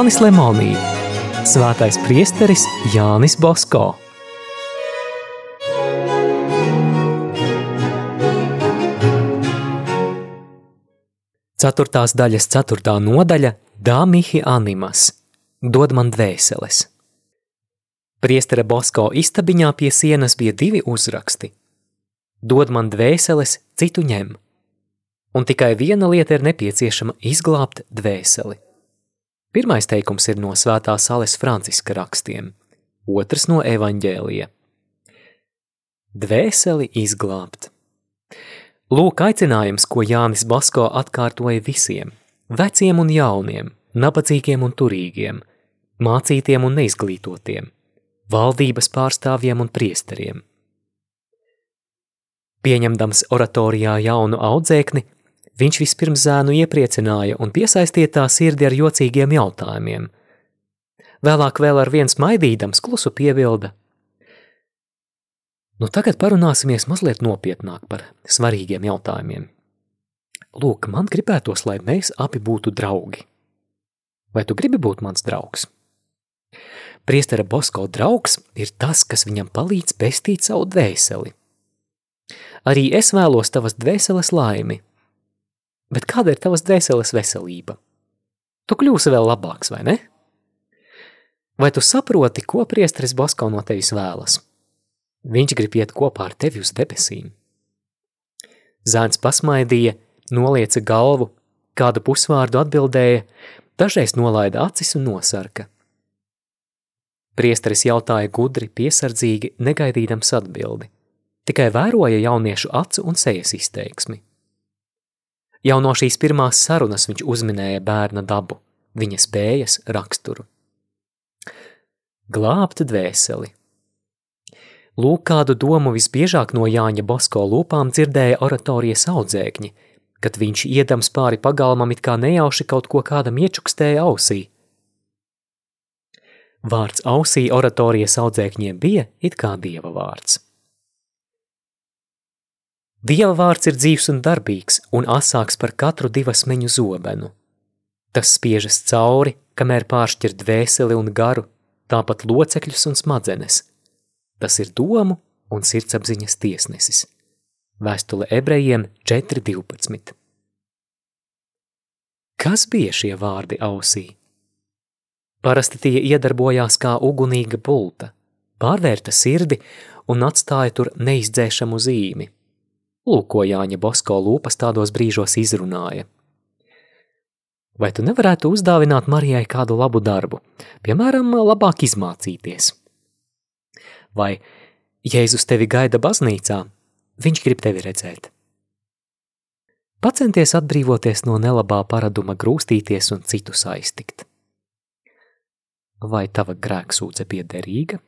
Jānis Lemonī, Svētais priesteris Jānis Bosko. Ceturtās daļas ceturtā nodaļa Dāmihi animas – dod man dvēseles. Priestera Bosko istabiņā pie sienas bija divi uzraksti. Dod man dvēseles, citu ņem. Un tikai viena lieta ir nepieciešama izglābt dvēseli. Pirmais teikums ir no svētā Sales Franciska rakstiem, otrs no evaņģēlija. Dvēseli izglābt. Lūk aicinājums, ko Jānis Basko atkārtoja visiem – veciem un jauniem, nabadzīgiem un turīgiem, mācītiem un neizglītotiem, valdības pārstāvjiem un priesteriem. Pieņemdams oratorijā jaunu audzēkni, viņš vispirms zēnu iepriecināja un piesaistīja tā sirdi ar jocīgiem jautājumiem. Vēlāk vēl ar viens maidīdams klusu piebilda – Nu, tagad parunāsimies mazliet nopietnāk par svarīgiem jautājumiem. Lūk, man gribētos, lai mēs abi būtu draugi. Vai tu gribi būt mans draugs? Priestera Bosko draugs ir tas, kas viņam palīdz pestīt savu dvēseli. Arī es vēlos tavas dvēseles laimi. Bet kāda ir tavas dvēseles veselība? Tu kļūsi vēl labāks, vai ne? Vai tu saproti, ko priesteris Bosko no tevis vēlas? Viņš grib iet kopā ar tevi uz debesīm. Zēns pasmaidīja, nolieca galvu, kādu pusvārdu atbildēja, dažreiz nolaida acis un nosarka. Priesteris jautāja gudri, piesardzīgi, negaidīdams atbildi. Tikai vēroja jauniešu acu un sejas izteiksmi. Jau no šīs pirmās sarunas viņš uzminēja bērna dabu, viņa spējas, raksturu. Glābt dvēseli, Lūk, kādu domu visbiežāk no Jāņa Bosko lūpām dzirdēja oratorijas audzēkņi, kad viņš iedams pāri pagalmam it kā nejauši kaut ko kādam iečukstēja ausī. Vārds ausī oratorijas audzēkņiem bija it kā dieva vārds. Dieva vārds ir dzīvs un darbīgs un asāks par katru divasmeņu zobenu. Tas spiežas cauri, kamēr pāršķir dvēseli un garu, tāpat locekļus un smadzenes – Tas ir domu un sirdsapziņas tiesnesis. Vēstule ebrejiem 4.12. Kas bija šie vārdi ausī? Parasti tie iedarbojās kā ugunīga pulta, pārvērta sirdi un atstāja tur neizdzēšamu zīmi. Lūk, ko Jāņa Bosko lūpas tādos brīžos izrunāja. Vai tu nevarētu uzdāvināt Marijai kādu labu darbu, piemēram, labāk izmācīties? vai Jēzus tevi gaida baznīcā, viņš grib tevi redzēt. Pacenties atbrīvoties no nelabā paraduma grūstīties un citu aiztikt. Vai tava grēksūdze bija derīga?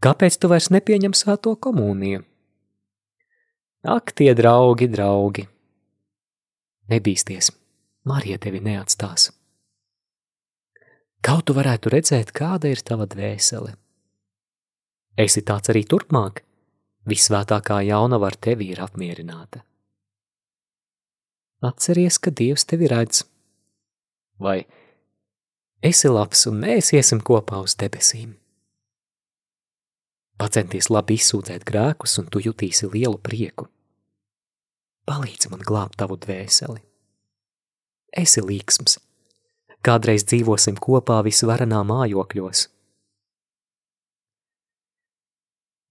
Kāpēc tu vairs nepieņem svēto komuniju? Ak, tie draugi, draugi! Nebīsties, Marija tevi neatstās. Kaut tu varētu redzēt, kāda ir tava dvēsele – Esi tāds arī turpmāk, visvētākā jaunava ar tevi ir apmierināta. Atceries, ka Dievs tevi redz, vai esi labs un mēs iesim kopā uz debesīm. Pacenties labi izsūtēt grēkus, un tu jutīsi lielu prieku. Palīdzi man glābt tavu dvēseli. Esi līksms. Kādreiz dzīvosim kopā visvarenā mājokļos –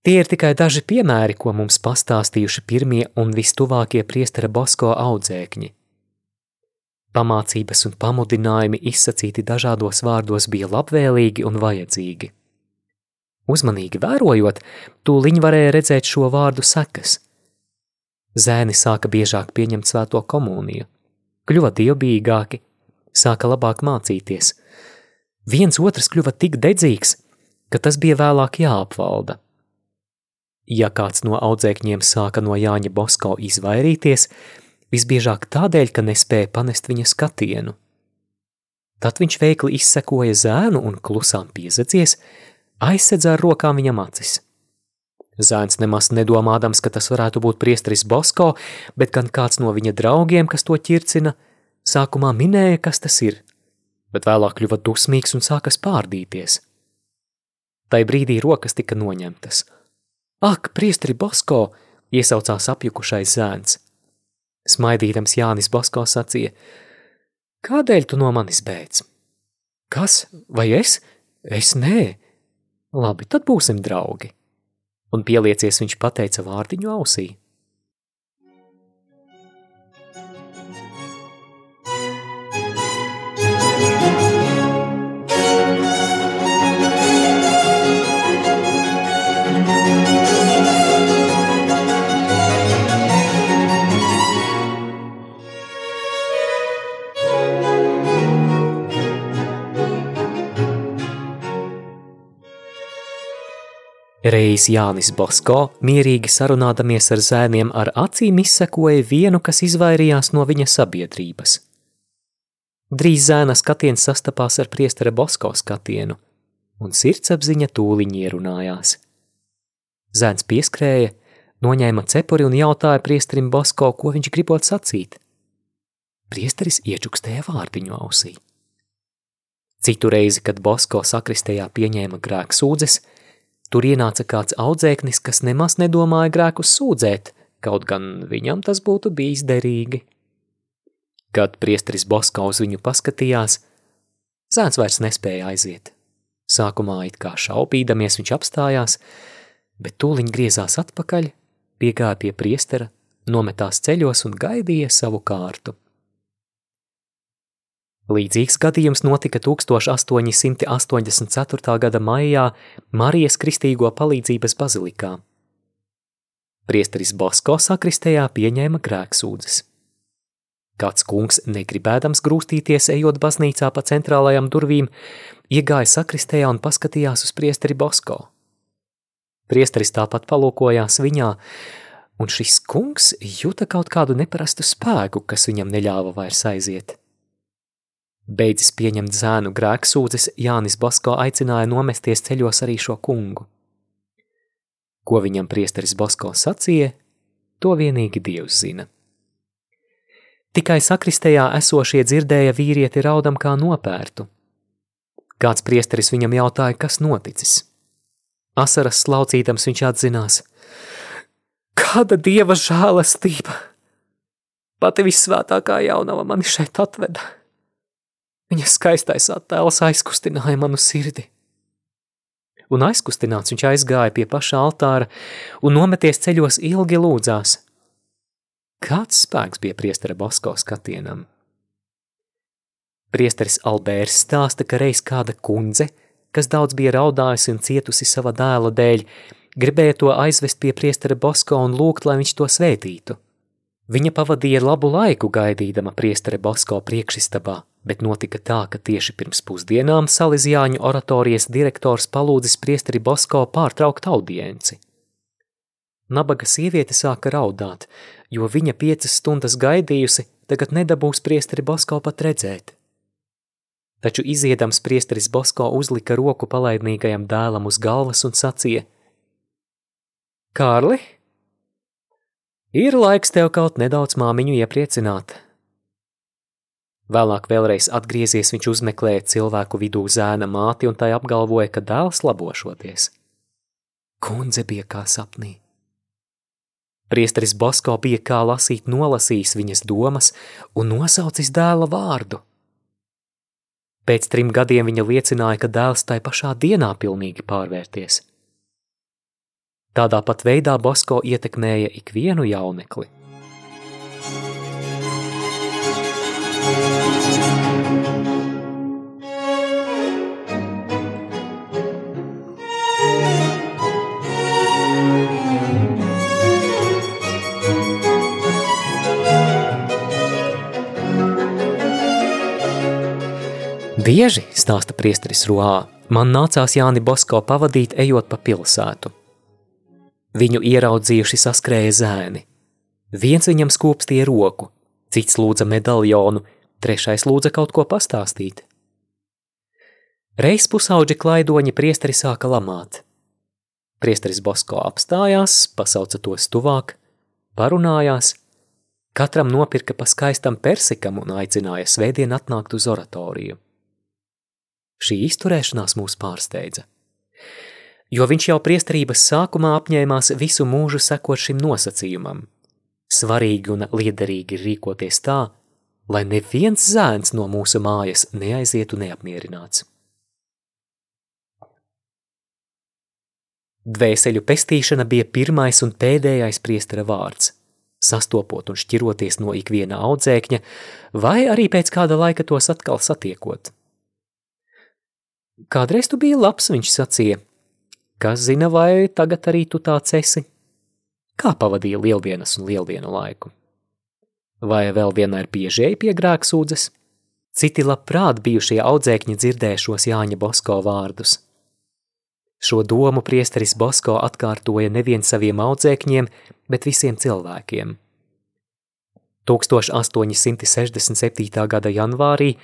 Tie ir tikai daži piemēri, ko mums pastāstījuši pirmie un vistuvākie priestera Bosko audzēkņi. Pamācības un pamudinājumi izsacīti dažādos vārdos bija labvēlīgi un vajadzīgi. Uzmanīgi vērojot, tūliņ varēja redzēt šo vārdu sekas. Zēni sāka biežāk pieņemt svēto komuniju, kļuva dievbijīgāki, sāka labāk mācīties. Viens otrs kļuva tik dedzīgs, ka tas bija vēlāk jāapvalda. Ja kāds no audzēkņiem sāka no Jāņa Bosko izvairīties, visbiežāk tādēļ, ka nespēja panest viņa skatienu. Tad viņš veikli izsekoja zēnu un klusām piezacies, aizsedza ar rokām viņam acis. Zēns nemaz nedomādams, ka tas varētu būt priestris Bosko, bet gan kāds no viņa draugiem, kas to ķircina, sākumā minēja, kas tas ir. bet vēlāk kļuva dusmīgs un sāka spārdīties. Tai brīdī rokas tika noņemtas. Ak, priestri Basko! iesaucās apjukušais zēns. Smaidīdams Jānis Basko sacīja: Kādēļ tu no manis bēdz? Kas? Vai es? Es nē. Labi, tad būsim draugi. Un pieliecies viņš pateica vārdiņu ausī. Reiz Jānis Bosko, mierīgi sarunādamies ar zēniem, ar acīm izsekoja vienu, kas izvairījās no viņa sabiedrības. Drīz zēna skatiens sastapās ar priestera Bosko skatienu, un sirdsapziņa tūliņi ierunājās. Zēns pieskrēja, noņēma cepuri un jautāja priesterim Bosko, ko viņš gribot sacīt. Priesteris iečukstēja vārdiņu ausī. Citu reizi, kad Bosko sakristējā pieņēma grēku sūdzes, Tur ienāca kāds audzēknis, kas nemaz nedomāja grēkus sūdzēt, kaut gan viņam tas būtu bijis derīgi. Kad priesteris Boska uz viņu paskatījās, zēns vairs nespēja aiziet. Sākumā it kā šaubīdamies viņš apstājās, bet tūliņ griezās atpakaļ, piegāja pie priestera, nometās ceļos un gaidīja savu kārtu. Līdzīgs gadījums notika 1884. gada maijā Marijas Kristīgo palīdzības bazilikā. Priesteris Bosko sakristējā pieņēma grēksūdzes. Kāds kungs, negribēdams grūstīties, ejot baznīcā pa centrālajām durvīm, iegāja sakristējā un paskatījās uz priesteri Bosko. Priesteris tāpat palūkojās viņā, un šis kungs jūta kaut kādu neparastu spēku, kas viņam neļāva vairs aiziet. Beidzis pieņemt zēnu grēksūdzes, Jānis Basko aicināja nomesties ceļos arī šo kungu. Ko viņam priesteris Basko sacīja, to vienīgi Dievs zina. Tikai sakristējā esošie dzirdēja vīrieti raudam kā nopērtu. Kāds priesteris viņam jautāja, kas noticis. Asaras slaucīdams viņš atzinās: Kāda dieva žēlastība! Pati visvētākā jaunava mani šeit atveda! Viņa skaistais attēls aizkustināja manu sirdi. Un aizkustināts viņš aizgāja pie paša altāra un nometies ceļos ilgi lūdzās. Kāds spēks bija priestera Bosko skatienam? Priesteris Alberts stāsta, ka reiz kāda kundze, kas daudz bija raudājusi un cietusi sava dēla dēļ, gribēja to aizvest pie priestera Bosko un lūgt, lai viņš to svētītu. Viņa pavadīja labu laiku gaidīdama priestere Bosko priekšistabā, bet notika tā, ka tieši pirms pusdienām Salīzjāņu oratorijas direktors palūdzis priesteri Bosko pārtraukt audienci. Nabaga sieviete sāka raudāt, jo viņa piecas stundas gaidījusi, tagad nedabūs priesteri Bosko pat redzēt. Taču iziedams priesteris Bosko uzlika roku palaidnīgajam dēlam uz galvas un sacīja: Kārli, Ir laiks tev kaut nedaudz māmiņu iepriecināt. Vēlāk vēlreiz atgriezies viņš uzmeklēja cilvēku vidū zēna māti un tai apgalvoja, ka dēls labošoties. Kundze bija kā sapnī. Priesteris Bosko bija kā lasīt nolasījis viņas domas un nosaucis dēla vārdu. Pēc trim gadiem viņa liecināja, ka dēls tai pašā dienā pilnīgi pārvērties – Tādā pat veidā Bosko ietekmēja ikvienu jaunekli. Bieži, stāsta priesteris Ruā, man nācās Jāni Bosko pavadīt ejot pa pilsētu – Viņu ieraudzījuši saskrēja zēni. Viens viņam skūpstīja roku, cits lūdza medaļonu, trešais lūdza kaut ko pastāstīt. Reiz pusauģi klaidoņi priesteri sāka lamāt. Priesteris Bosko apstājās, pasauca tos tuvāk, parunājās, katram nopirka pa skaistam persikam un aicināja svētdien atnākt uz oratoriju. Šī izturēšanās mūs pārsteidza. Jo viņš jau priesterības sākumā apņēmās visu mūžu sekot šim nosacījumam. Svarīgi un liederīgi rīkoties tā, lai neviens zēns no mūsu mājas neaizietu neapmierināts. Dvēseļu pestīšana bija pirmais un pēdējais priestera vārds, sastopot un šķiroties no ikviena audzēkņa, vai arī pēc kāda laika tos atkal satiekot. Kādreiz tu biji labs, viņš sacīja. Kas zina, vai tagad arī tu tāds esi? Kā pavadīja lieldienas un lieldienu laiku? Vai vēl vienmēr biežēji pie grēksūdzes? Citi labprāt bijušie audzēkņi dzirdēšos Jāņa Bosko vārdus. Šo domu priesteris Bosko atkārtoja nevien saviem audzēkņiem, bet visiem cilvēkiem. 1867. gada janvārī,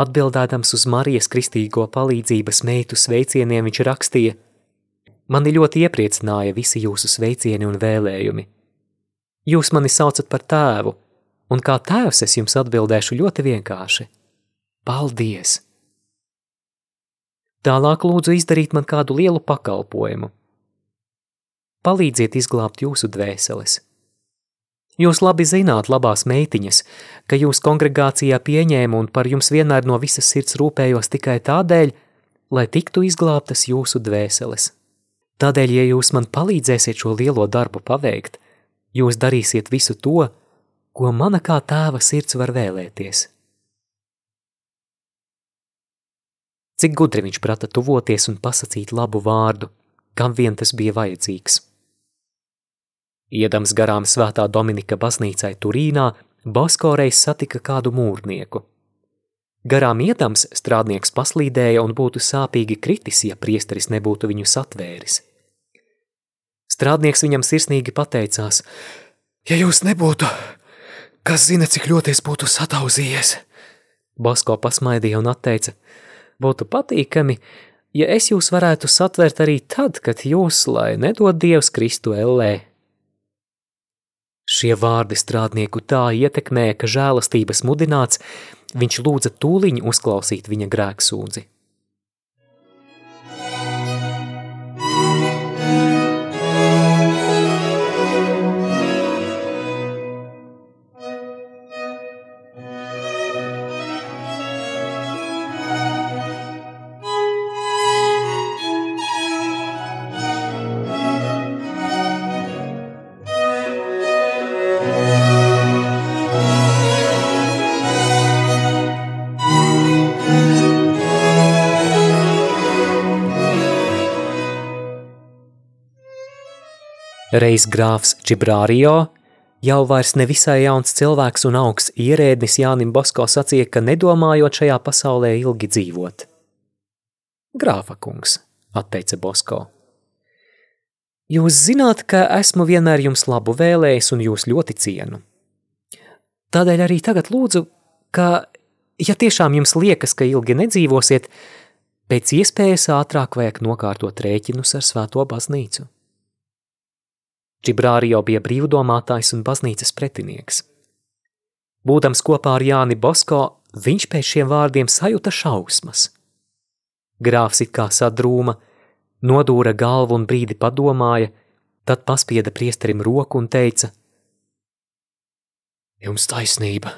atbildēdams uz Marijas kristīgo palīdzības meitu sveicieniem, viņš rakstīja: Mani ļoti iepriecināja visi jūsu sveicieni un vēlējumi. Jūs mani saucat par tēvu, un kā tēvs es jums atbildēšu ļoti vienkārši: Paldies! Tālāk lūdzu izdarīt man kādu lielu pakalpojumu. Palīdziet izglābt jūsu dvēseles. Jūs labi zināt, labās meitiņas, ka jūs kongregācijā pieņēmu un par jums vienmēr no visas sirds rūpējos tikai tādēļ, lai tiktu izglābtas jūsu dvēseles. Tādēļ, ja jūs man palīdzēsiet šo lielo darbu paveikt, jūs darīsiet visu to, ko mana kā tēva sirds var vēlēties. Cik gudri viņš prata tuvoties un pasakīt labu vārdu, kam vien tas bija vajadzīgs. Iedams garām svētā Dominika baznīcai Turīnā, Basko reiz satika kādu mūrnieku. Garām iedams strādnieks paslīdēja un būtu sāpīgi kritis, ja priesteris nebūtu viņu satvēris. Strādnieks viņam sirsnīgi pateicās: Ja jūs nebūtu, kas zina, cik ļoti es būtu satauzījies? Basko pasmaidīja un atteica: Būtu patīkami, ja es jūs varētu satvert arī tad, kad jūs, lai nedod Dievs Kristu ellē. Šie vārdi strādnieku tā ietekmēja, ka žēlastības mudināts, viņš lūdza tūliņu uzklausīt viņa grēksūdzi. Reiz grāfs Džibrārio, jau vairs nevisai jauns cilvēks un augsts ierēdnis Jānim Bosko sacīja, ka nedomājot šajā pasaulē ilgi dzīvot. Grāfa kungs, atteica Bosko. Jūs zināt, ka esmu vienmēr jums labu vēlējis un jūs ļoti cienu. Tādēļ arī tagad lūdzu, ka, ja tiešām jums liekas, ka ilgi nedzīvosiet, pēc iespējas ātrāk vajag nokārtot rēķinus ar svēto baznīcu. Džibrārio bija brīvdomātājs un baznīcas pretinieks. Būdams kopā ar Jāni Bosko, viņš pēc šiem vārdiem sajuta šausmas. Grāfs it kā sadrūma, nodūra galvu un brīdi padomāja, tad paspieda priesterim roku un teica: Jums taisnība.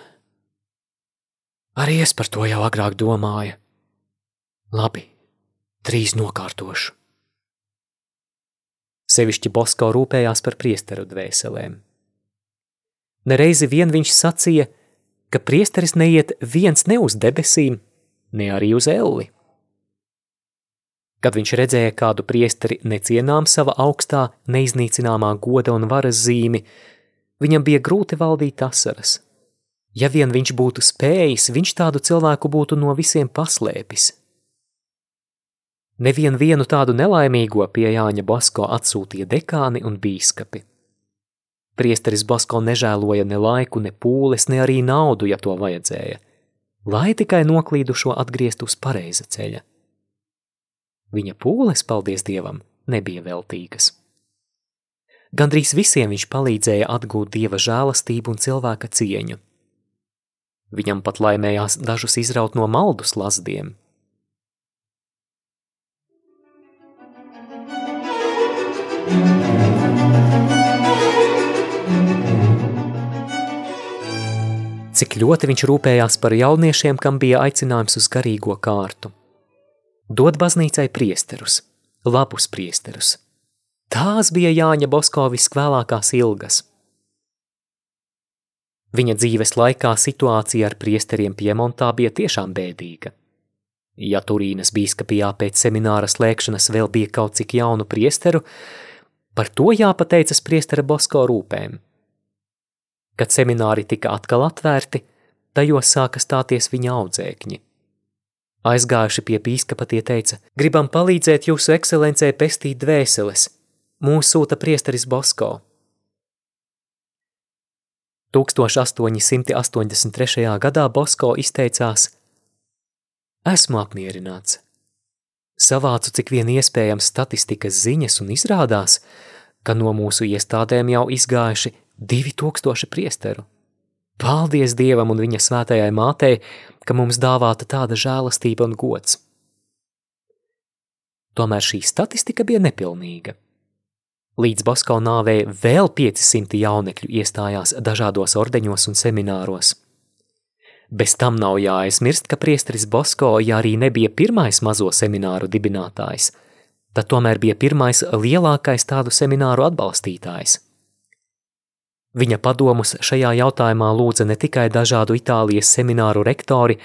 Arī es par to jau agrāk domāju. Labi, trīs nokārtošu. Sevišķi Bosko rūpējās par priesteru dvēselēm. Nereizi vien viņš sacīja, ka priesteris neiet viens ne uz debesīm, ne arī uz elli. Kad viņš redzēja kādu priesteri necienām sava augstā, neiznīcināmā goda un varas zīmi, viņam bija grūti valdīt asaras. Ja vien viņš būtu spējis, viņš tādu cilvēku būtu no visiem paslēpis – Nevienu vienu tādu nelaimīgo pie Jāņa Basko atsūtīja dekāni un bīskapi. Priesteris Basko nežēloja ne laiku, ne pūles, ne arī naudu, ja to vajadzēja, lai tikai noklīdušo atgriezt uz pareiza ceļa. Viņa pūles, paldies Dievam, nebija veltīgas. Gandrīz visiem viņš palīdzēja atgūt dieva žēlastību un cilvēka cieņu. Viņam pat laimējās dažus izraut no maldus lazdiem – Cik ļoti viņš rūpējās par jauniešiem, kam bija aicinājums uz garīgo kārtu. Dod baznīcai priesterus, labus priesterus. Tās bija Jāņa Boskovis vēlākās ilgas. Viņa dzīves laikā situācija ar priesteriem Piemontā bija tiešām bēdīga. Ja Turīnas bīskapijā pēc semināra slēgšanas vēl bija kaut cik jaunu priesteru, par to jāpateicas priestera Bosko rūpēm. Kad semināri tika atkal atvērti, tajos sāka stāties viņa audzēkņi. Aizgājuši pie bīskapa tie teica, gribam palīdzēt jūsu ekscelencē pestīt dvēseles, mūs sūta priesteris Bosko. 1883. gadā Bosko izteicās – Esmu apmierināts. Savācu cik vien iespējams statistikas ziņas un izrādās, ka no mūsu iestādēm jau izgājuši 2000 priesteru. Paldies Dievam un viņa svētajai mātei, ka mums dāvāta tāda žēlastība un gods. Tomēr šī statistika bija nepilnīga. Līdz Basko nāvei vēl 500 jaunekļu iestājās dažādos ordeņos un semināros. Bez tam nav jāaizmirst, ka priesteris Bosko, ja arī nebija pirmais mazo semināru dibinātājs, tad tomēr bija pirmais lielākais tādu semināru atbalstītājs. Viņa padomus šajā jautājumā lūdza ne tikai dažādu Itālijas semināru rektori,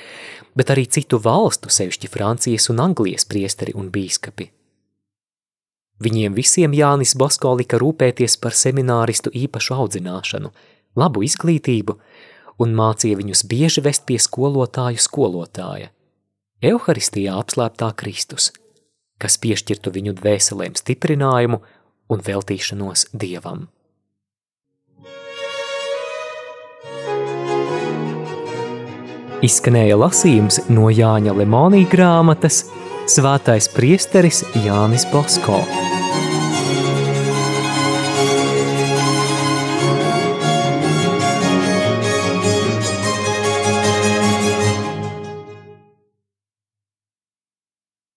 bet arī citu valstu, sevišķi Francijas un Anglijas priesteri un bīskapi. Viņiem visiem Jānis Bosko lika rūpēties par semināristu īpašu audzināšanu, labu izglītību un mācīja viņus bieži vest pie skolotāju skolotāja. Euharistijā apslēptā Kristus, kas piešķirtu viņu dvēselēm stiprinājumu un veltīšanos Dievam. Izskanēja lasījums no Jāņa Lemonī grāmatas Svētais priesteris Jānis Bosko.